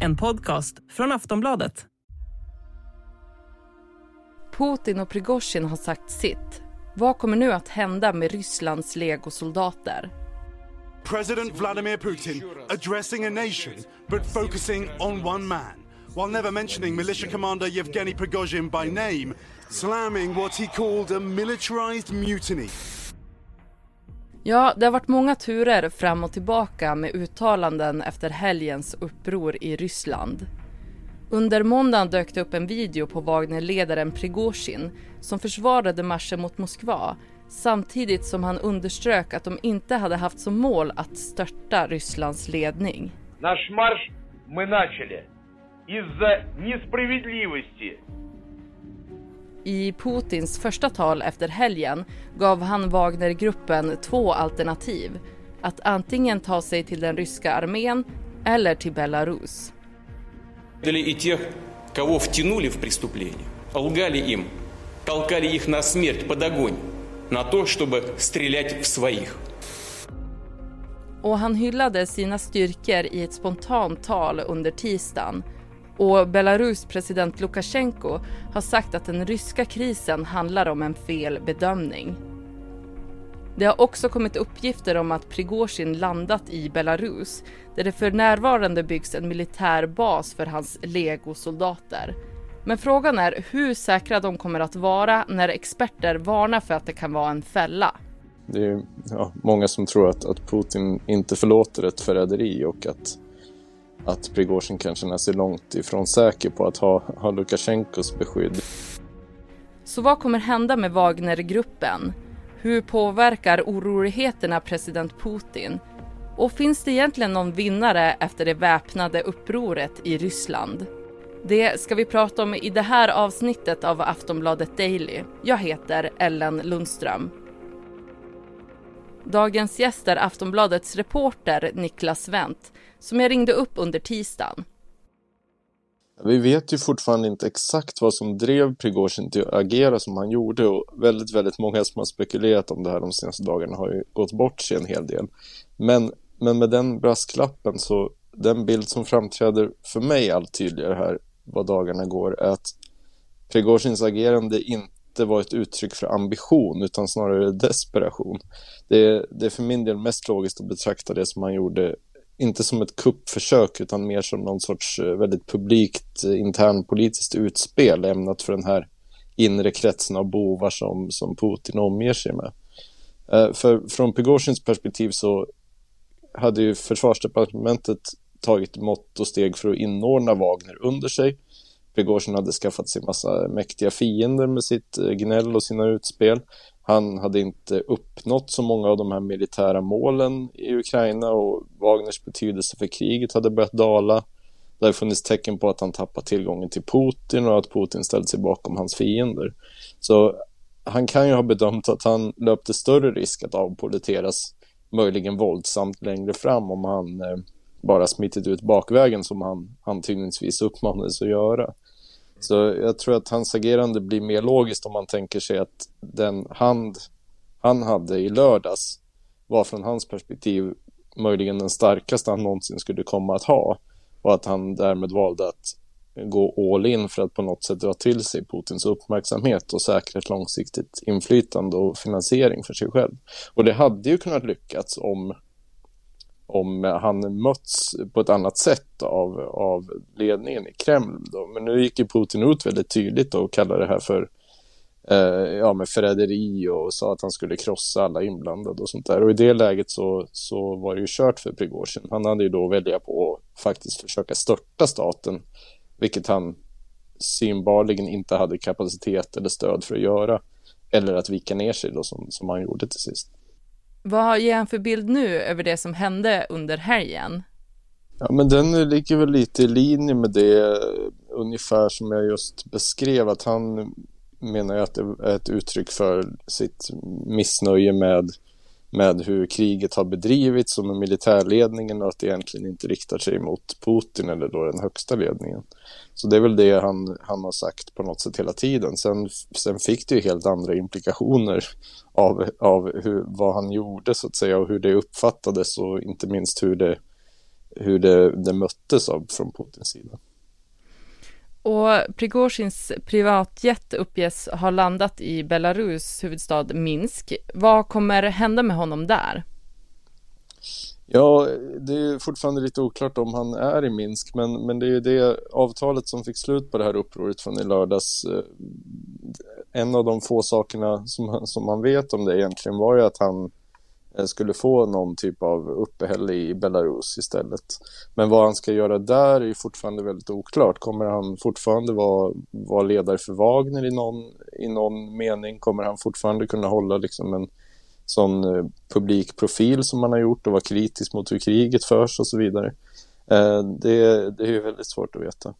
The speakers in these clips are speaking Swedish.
En podcast från Aftonbladet. Putin och Prigozjin har sagt sitt. Vad kommer nu att hända med Rysslands legosoldater? President Vladimir Putin addressing a nation but focusing on one man, while never mentioning militia commander Yevgeny Prigozhin by name, slamming what he called a militarized mutiny. Ja, det har varit många turer fram och tillbaka med uttalanden efter helgens uppror i Ryssland. Under måndagen dök det upp en video på Wagnerledaren Prigozjin som försvarade marschen mot Moskva samtidigt som han underströk att de inte hade haft som mål att störta Rysslands ledning. Наш марш мы начали из-за несправедливости. I Putins första tal efter helgen gav han Wagnergruppen två alternativ. Att antingen ta sig till den ryska armén eller till Belarus. и тех, кого втянули в преступление, лгали им, толкали их на смерть под огонь, на то, чтобы стрелять в своих. Och han hyllade sina styrkor i ett spontant tal under tisdagen. och Belarus president Lukasjenko har sagt att den ryska krisen handlar om en felbedömning. Det har också kommit uppgifter om att Prigozjin landat i Belarus där det för närvarande byggs en militär bas för hans legosoldater. Men frågan är hur säkra de kommer att vara när experter varnar för att det kan vara en fälla. Det är ja, många som tror att, att Putin inte förlåter ett förräderi och att, att Prigozjin kan känna sig långt ifrån säker på att ha, ha Lukasjenkos beskydd. Så vad kommer hända med Wagnergruppen? Hur påverkar oroligheterna president Putin? Och finns det egentligen någon vinnare efter det väpnade upproret i Ryssland? Det ska vi prata om i det här avsnittet av Aftonbladet Daily. Jag heter Ellen Lundström. Dagens gäst är Aftonbladets reporter Niklas Wendt som jag ringde upp under tisdagen. Vi vet ju fortfarande inte exakt vad som drev Prigozjin till att agera som han gjorde och väldigt, väldigt många som har spekulerat om det här de senaste dagarna har ju gått bort sig en hel del. Men, men med den brasklappen så den bild som framträder för mig allt tydligare här vad dagarna går är att Prigozjins agerande inte var ett uttryck för ambition utan snarare desperation. Det är, det är för min del mest logiskt att betrakta det som han gjorde inte som ett kuppförsök utan mer som någon sorts eh, väldigt publikt eh, internpolitiskt utspel ämnat för den här inre kretsen av bovar som, som Putin omger sig med. Eh, för från Prigozjins perspektiv så hade ju försvarsdepartementet tagit mått och steg för att inordna Wagner under sig. Prigozjin hade skaffat sig massa mäktiga fiender med sitt eh, gnäll och sina utspel. Han hade inte uppnått så många av de här militära målen i Ukraina och Wagners betydelse för kriget hade börjat dala. Det har funnits tecken på att han tappat tillgången till Putin och att Putin ställt sig bakom hans fiender. Så han kan ju ha bedömt att han löpte större risk att avpoliteras, möjligen våldsamt längre fram om han eh, bara smittit ut bakvägen som han antydningsvis uppmanades att göra. Så jag tror att hans agerande blir mer logiskt om man tänker sig att den hand han hade i lördags var från hans perspektiv möjligen den starkaste han någonsin skulle komma att ha och att han därmed valde att gå all in för att på något sätt dra till sig Putins uppmärksamhet och säkra ett långsiktigt inflytande och finansiering för sig själv. Och det hade ju kunnat lyckas om om han mötts på ett annat sätt av, av ledningen i Kreml. Då. Men nu gick ju Putin ut väldigt tydligt och kallade det här för eh, ja, med förräderi och sa att han skulle krossa alla inblandade och sånt där. Och i det läget så, så var det ju kört för Prigozjin. Han hade ju då att välja på att faktiskt försöka störta staten, vilket han synbarligen inte hade kapacitet eller stöd för att göra. Eller att vika ner sig då som, som han gjorde till sist. Vad ger han för bild nu över det som hände under helgen? Ja, men den ligger väl lite i linje med det ungefär som jag just beskrev, att han menar att det är ett uttryck för sitt missnöje med med hur kriget har bedrivits och med militärledningen och att det egentligen inte riktar sig mot Putin eller då den högsta ledningen. Så det är väl det han, han har sagt på något sätt hela tiden. Sen, sen fick det ju helt andra implikationer av, av hur, vad han gjorde så att säga och hur det uppfattades och inte minst hur det, hur det, det möttes av från Putins sida. Och Prigozjins privatjet uppges ha landat i Belarus huvudstad Minsk. Vad kommer hända med honom där? Ja, det är fortfarande lite oklart om han är i Minsk, men, men det är ju det avtalet som fick slut på det här upproret från i lördags. Eh, en av de få sakerna som, som man vet om det egentligen var ju att han Eh, skulle få någon typ av uppehälle i Belarus istället. Men vad han ska göra där är fortfarande väldigt oklart. Kommer han fortfarande vara, vara ledare för Wagner i någon, i någon mening? Kommer han fortfarande kunna hålla liksom en sån eh, publik profil som man har gjort och vara kritisk mot hur kriget förs och så vidare? Eh, det, det är väldigt svårt att veta.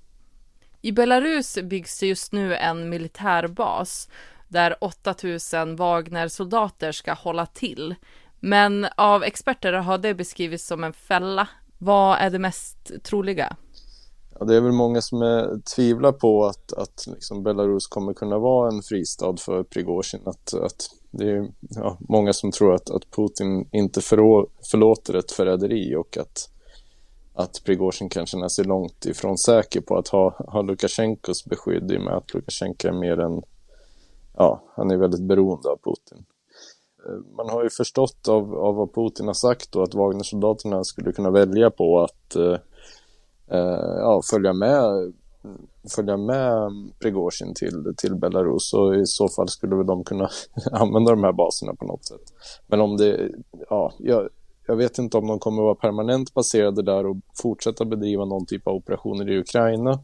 I Belarus byggs just nu en militärbas där 8000 Wagner-soldater ska hålla till. Men av experter har det beskrivits som en fälla. Vad är det mest troliga? Ja, det är väl många som är, tvivlar på att, att liksom Belarus kommer kunna vara en fristad för Prigozjin. Att, att det är ja, många som tror att, att Putin inte förå, förlåter ett förräderi och att, att Prigozjin kan känna sig långt ifrån säker på att ha, ha Lukasjenkos beskydd i och med att Lukasjenko är mer än, ja, han är väldigt beroende av Putin. Eh, man har ju förstått av, av vad Putin har sagt då att Wagnersoldaterna skulle kunna välja på att eh, eh, ja, följa med följa med Prigozjin till, till Belarus och i så fall skulle väl de kunna använda de här baserna på något sätt. Men om det, ja, jag, jag vet inte om de kommer vara permanent baserade där och fortsätta bedriva någon typ av operationer i Ukraina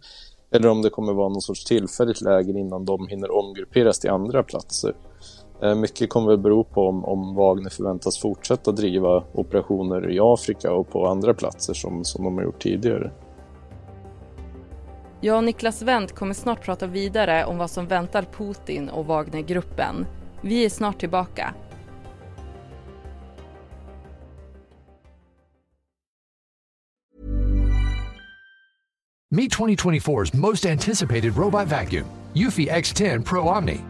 eller om det kommer vara någon sorts tillfälligt läger innan de hinner omgrupperas till andra platser. Eh, mycket kommer väl bero på om, om Wagner förväntas fortsätta driva operationer i Afrika och på andra platser som, som de har gjort tidigare. Jag och Niklas Wendt kommer snart prata vidare om vad som väntar Putin och Wagnergruppen. Vi är snart tillbaka. Meet 2024's most anticipated robot vacuum, Eufy X10 Pro Omni.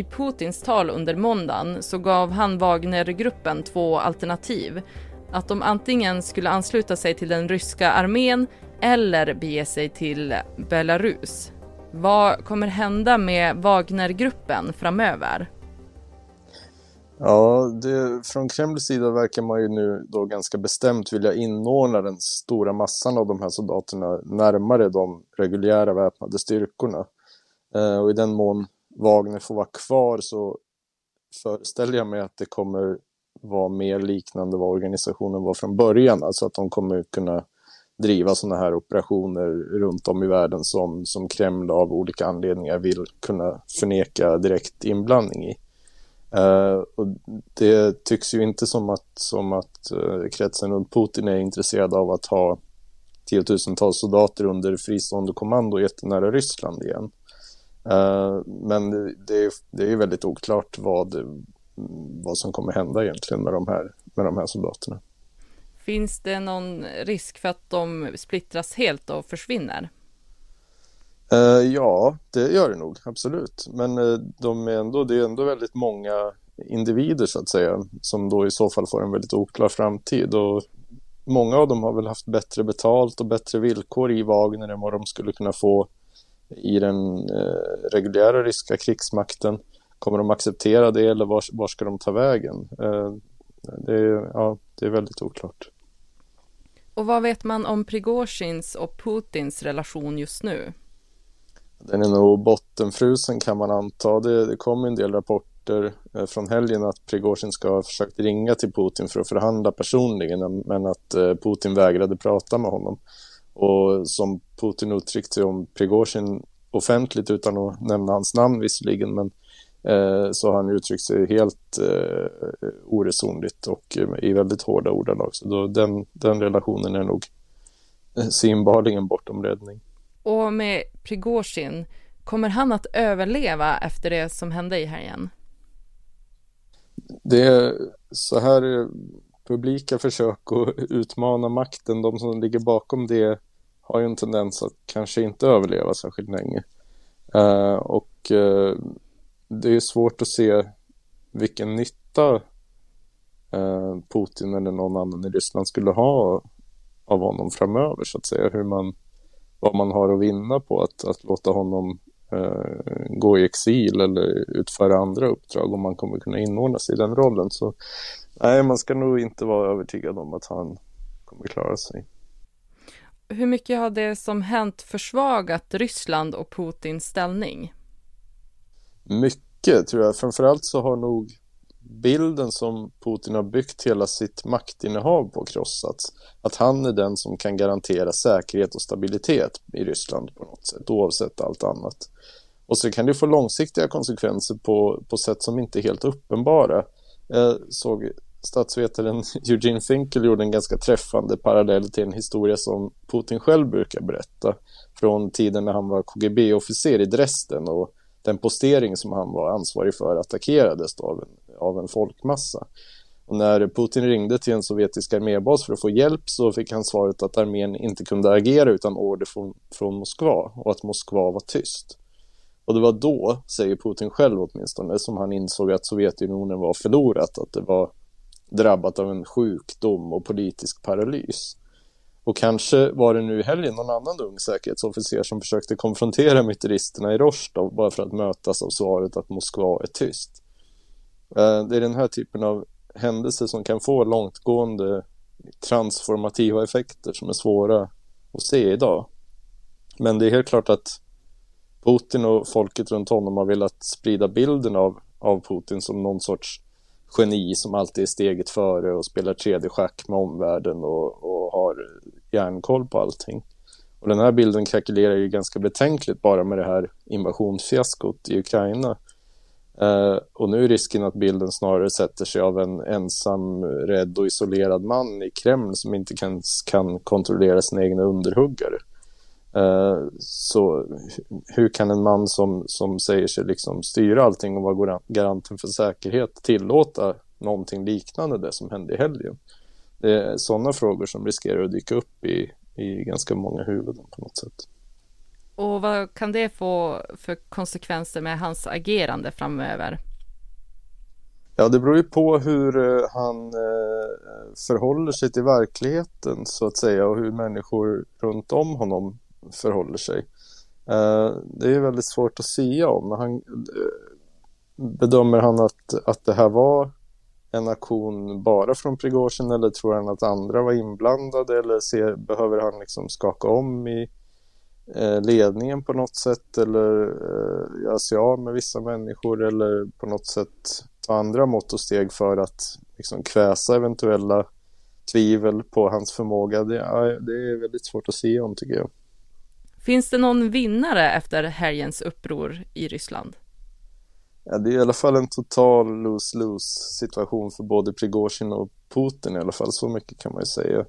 I Putins tal under måndagen så gav han Wagnergruppen två alternativ. Att de antingen skulle ansluta sig till den ryska armén eller bege sig till Belarus. Vad kommer hända med Wagnergruppen framöver? Ja, det, från Kremls sida verkar man ju nu då ganska bestämt vilja inordna den stora massan av de här soldaterna närmare de reguljära väpnade styrkorna. Eh, och i den mån Wagner får vara kvar så föreställer jag mig att det kommer vara mer liknande vad organisationen var från början. Alltså att de kommer kunna driva sådana här operationer runt om i världen som, som Kreml av olika anledningar vill kunna förneka direkt inblandning i. Uh, och det tycks ju inte som att, som att uh, kretsen runt Putin är intresserad av att ha tiotusentals soldater under fristående kommando jättenära Ryssland igen. Uh, men det, är, det är väldigt oklart vad, vad som kommer hända egentligen med de, här, med de här soldaterna. Finns det någon risk för att de splittras helt och försvinner? Uh, ja, det gör det nog, absolut. Men uh, de är ändå, det är ändå väldigt många individer så att säga som då i så fall får en väldigt oklar framtid. Och många av dem har väl haft bättre betalt och bättre villkor i Wagner än vad de skulle kunna få i den eh, reguljära ryska krigsmakten. Kommer de acceptera det eller var, var ska de ta vägen? Eh, det, är, ja, det är väldigt oklart. Och vad vet man om Prigozjins och Putins relation just nu? Den är nog bottenfrusen kan man anta. Det, det kom en del rapporter eh, från helgen att Prigozjin ska ha försökt ringa till Putin för att förhandla personligen men att eh, Putin vägrade prata med honom. Och som Putin uttryckte om Prigozjin offentligt utan att nämna hans namn visserligen men eh, så har han uttryckt sig helt eh, oresonligt och eh, i väldigt hårda ordalag. Så då, den, den relationen är nog synbarligen bortom räddning. Och med Prigozjin, kommer han att överleva efter det som hände i helgen? Det är så här publika försök att utmana makten, de som ligger bakom det har ju en tendens att kanske inte överleva särskilt länge. Uh, och uh, det är svårt att se vilken nytta uh, Putin eller någon annan i Ryssland skulle ha av honom framöver så att säga. Hur man, vad man har att vinna på att, att låta honom gå i exil eller utföra andra uppdrag om man kommer kunna inordna sig i den rollen. Så nej, man ska nog inte vara övertygad om att han kommer klara sig hur mycket har det som hänt försvagat Ryssland och Putins ställning? Mycket tror jag. Framförallt så har nog bilden som Putin har byggt hela sitt maktinnehav på krossats. Att han är den som kan garantera säkerhet och stabilitet i Ryssland på något sätt, oavsett allt annat. Och så kan det få långsiktiga konsekvenser på, på sätt som inte är helt uppenbara. Jag såg statsvetaren Eugene Finkel gjorde en ganska träffande parallell till en historia som Putin själv brukar berätta från tiden när han var KGB-officer i Dresden och den postering som han var ansvarig för attackerades av en, av en folkmassa. Och när Putin ringde till en sovjetisk armébas för att få hjälp så fick han svaret att armén inte kunde agera utan order från, från Moskva och att Moskva var tyst. Och det var då, säger Putin själv åtminstone, som han insåg att Sovjetunionen var förlorat, att det var drabbat av en sjukdom och politisk paralys. Och kanske var det nu i helgen någon annan ung säkerhetsofficer som försökte konfrontera myteristerna i Rostov bara för att mötas av svaret att Moskva är tyst. Eh, det är den här typen av händelser som kan få långtgående transformativa effekter som är svåra att se idag. Men det är helt klart att Putin och folket runt honom har velat sprida bilden av, av Putin som någon sorts geni som alltid är steget före och spelar 3D-schack med omvärlden och, och har järnkoll på allting. Och den här bilden krackelerar ju ganska betänkligt bara med det här invasionsfiaskot i Ukraina. Uh, och nu är risken att bilden snarare sätter sig av en ensam, rädd och isolerad man i Kreml som inte kan, kan kontrollera sina egna underhuggare. Uh, så hur kan en man som, som säger sig liksom styra allting och vara garanten för säkerhet tillåta någonting liknande det som hände i helgen? Det är sådana frågor som riskerar att dyka upp i, i ganska många huvuden på något sätt. Och vad kan det få för konsekvenser med hans agerande framöver? Ja, det beror ju på hur eh, han eh, förhåller sig till verkligheten så att säga och hur människor runt om honom förhåller sig. Eh, det är väldigt svårt att säga om. Han, eh, bedömer han att, att det här var en aktion bara från Prigozjin eller tror han att andra var inblandade eller ser, behöver han liksom skaka om i eh, ledningen på något sätt eller eh, göra sig av med vissa människor eller på något sätt ta andra mått och steg för att liksom kväsa eventuella tvivel på hans förmåga. Det, det är väldigt svårt att se om tycker jag. Finns det någon vinnare efter helgens uppror i Ryssland? Ja, det är i alla fall en total lose-lose situation för både Prigozjin och Putin i alla fall, så mycket kan man ju säga.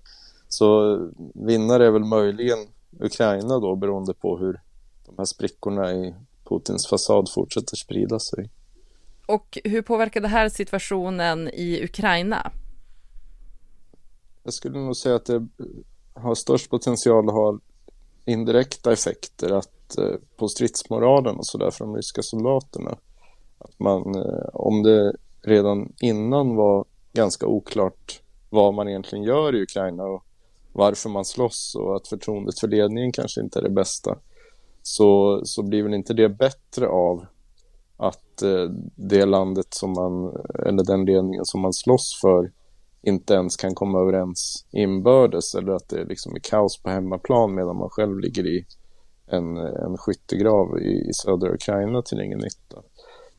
Så vinnare är väl möjligen Ukraina då, beroende på hur de här sprickorna i Putins fasad fortsätter sprida sig. Och hur påverkar det här situationen i Ukraina? Jag skulle nog säga att det har störst potential att ha indirekta effekter att, eh, på stridsmoralen och sådär för de ryska soldaterna. Att man, eh, om det redan innan var ganska oklart vad man egentligen gör i Ukraina och varför man slåss och att förtroendet för ledningen kanske inte är det bästa så, så blir väl inte det bättre av att eh, det landet som man, eller den ledningen som man slåss för inte ens kan komma överens inbördes eller att det liksom är kaos på hemmaplan medan man själv ligger i en, en skyttegrav i, i södra Ukraina till ingen nytta.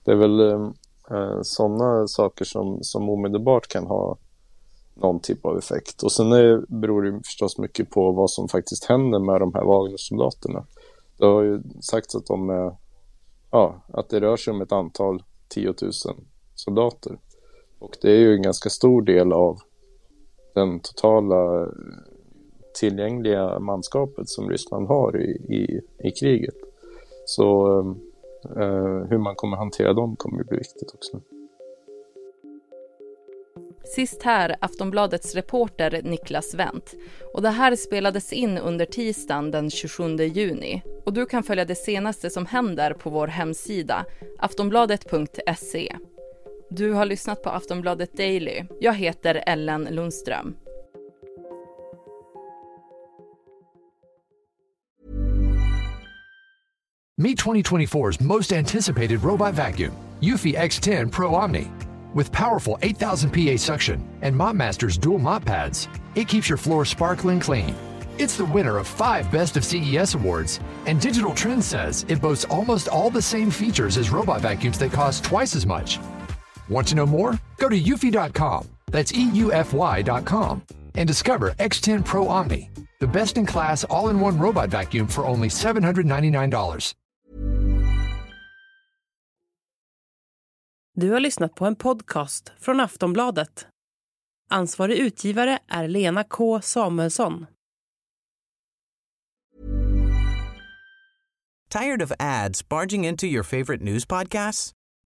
Det är väl eh, eh Sådana saker som, som omedelbart kan ha någon typ av effekt. Och sen är, beror det förstås mycket på vad som faktiskt händer med de här Wagnersoldaterna. Det har ju sagts att de är, ja, att det rör sig om ett antal 10 000 soldater. Och det är ju en ganska stor del av den totala tillgängliga manskapet som Ryssland har i, i, i kriget. Så eh, hur man kommer hantera dem kommer att bli viktigt också. Sist här Aftonbladets reporter Niklas Wendt. Och det här spelades in under tisdagen den 27 juni. Och du kan följa det senaste som händer på vår hemsida aftonbladet.se. Du har lyssnat på Aftonbladet Daily. Jag heter Ellen Lundström. Meet 2024's most anticipated robot vacuum, Eufy X10 Pro Omni. With powerful 8000 PA suction and MopMaster's dual mop pads, it keeps your floor sparkling clean. It's the winner of five Best of CES awards, and Digital Trends says it boasts almost all the same features as robot vacuums that cost twice as much. Want to know more? Go to eufy.com, that's E EUFY.com, and discover X10 Pro Omni, the best in class all in one robot vacuum for only $799. Du har lyssnat på en podcast från Aftonbladet. Ansvarig utgivare är Lena K Samuelsson. Tired of ads barging into your favorite news podcasts?